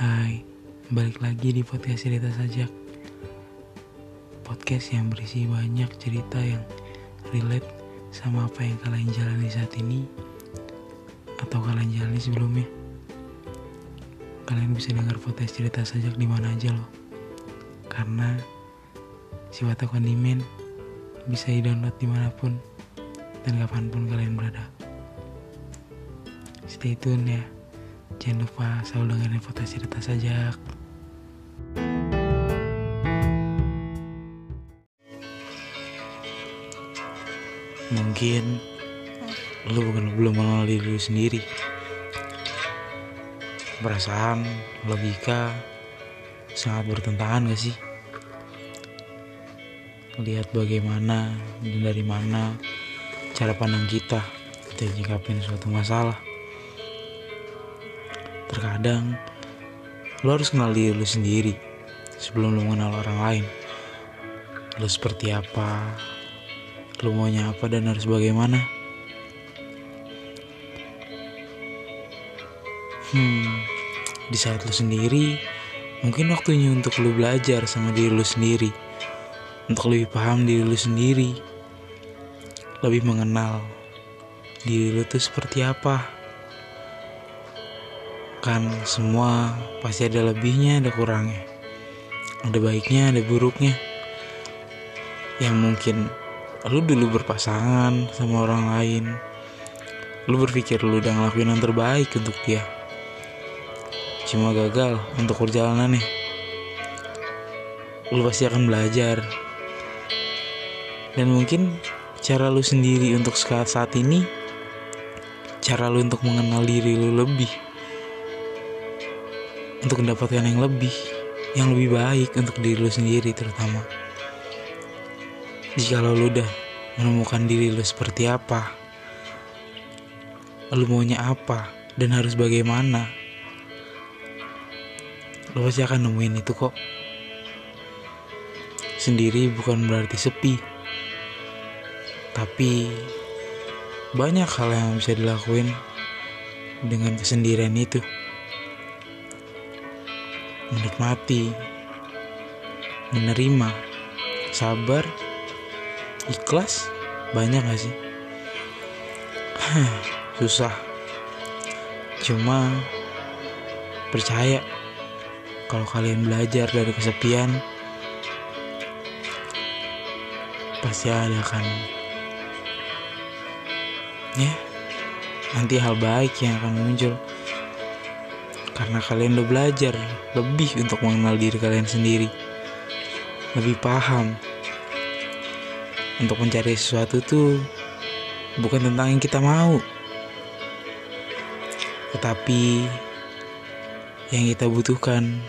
Hai, balik lagi di podcast cerita sajak. Podcast yang berisi banyak cerita yang relate sama apa yang kalian jalani saat ini Atau kalian jalani sebelumnya. Kalian bisa dengar podcast cerita sajak di mana aja loh. Karena si Wata Kondimen bisa di-download di mana pun dan kapan pun kalian berada. Stay tune ya Jangan lupa selalu dengerin podcast cerita sajak Mungkin lu bukan belum mengenal diri lu sendiri Perasaan, logika sangat bertentangan gak sih? Lihat bagaimana dan dari mana cara pandang kita ketika nyikapin suatu masalah. Terkadang lo harus kenal diri lu sendiri sebelum lu mengenal orang lain. Lu seperti apa, lu maunya apa dan harus bagaimana. Hmm, di saat lu sendiri, mungkin waktunya untuk lu belajar sama diri lu sendiri. Untuk lebih paham diri lu sendiri. Lebih mengenal diri lu tuh seperti apa. Kan semua pasti ada lebihnya, ada kurangnya. Ada baiknya, ada buruknya. Yang mungkin lu dulu berpasangan sama orang lain. Lu berpikir lu udah ngelakuin yang terbaik untuk dia. Cuma gagal untuk perjalanannya. Lu pasti akan belajar. Dan mungkin cara lu sendiri untuk saat ini cara lu untuk mengenal diri lu lebih untuk mendapatkan yang lebih yang lebih baik untuk diri lu sendiri terutama jika lu udah menemukan diri lu seperti apa lu maunya apa dan harus bagaimana lu pasti akan nemuin itu kok sendiri bukan berarti sepi tapi banyak hal yang bisa dilakuin dengan kesendirian itu. Menikmati, menerima, sabar, ikhlas, banyak gak sih? Susah. Cuma percaya kalau kalian belajar dari kesepian pasti ada kan ya nanti hal baik yang akan muncul karena kalian udah belajar lebih untuk mengenal diri kalian sendiri. Lebih paham. Untuk mencari sesuatu tuh bukan tentang yang kita mau. Tetapi yang kita butuhkan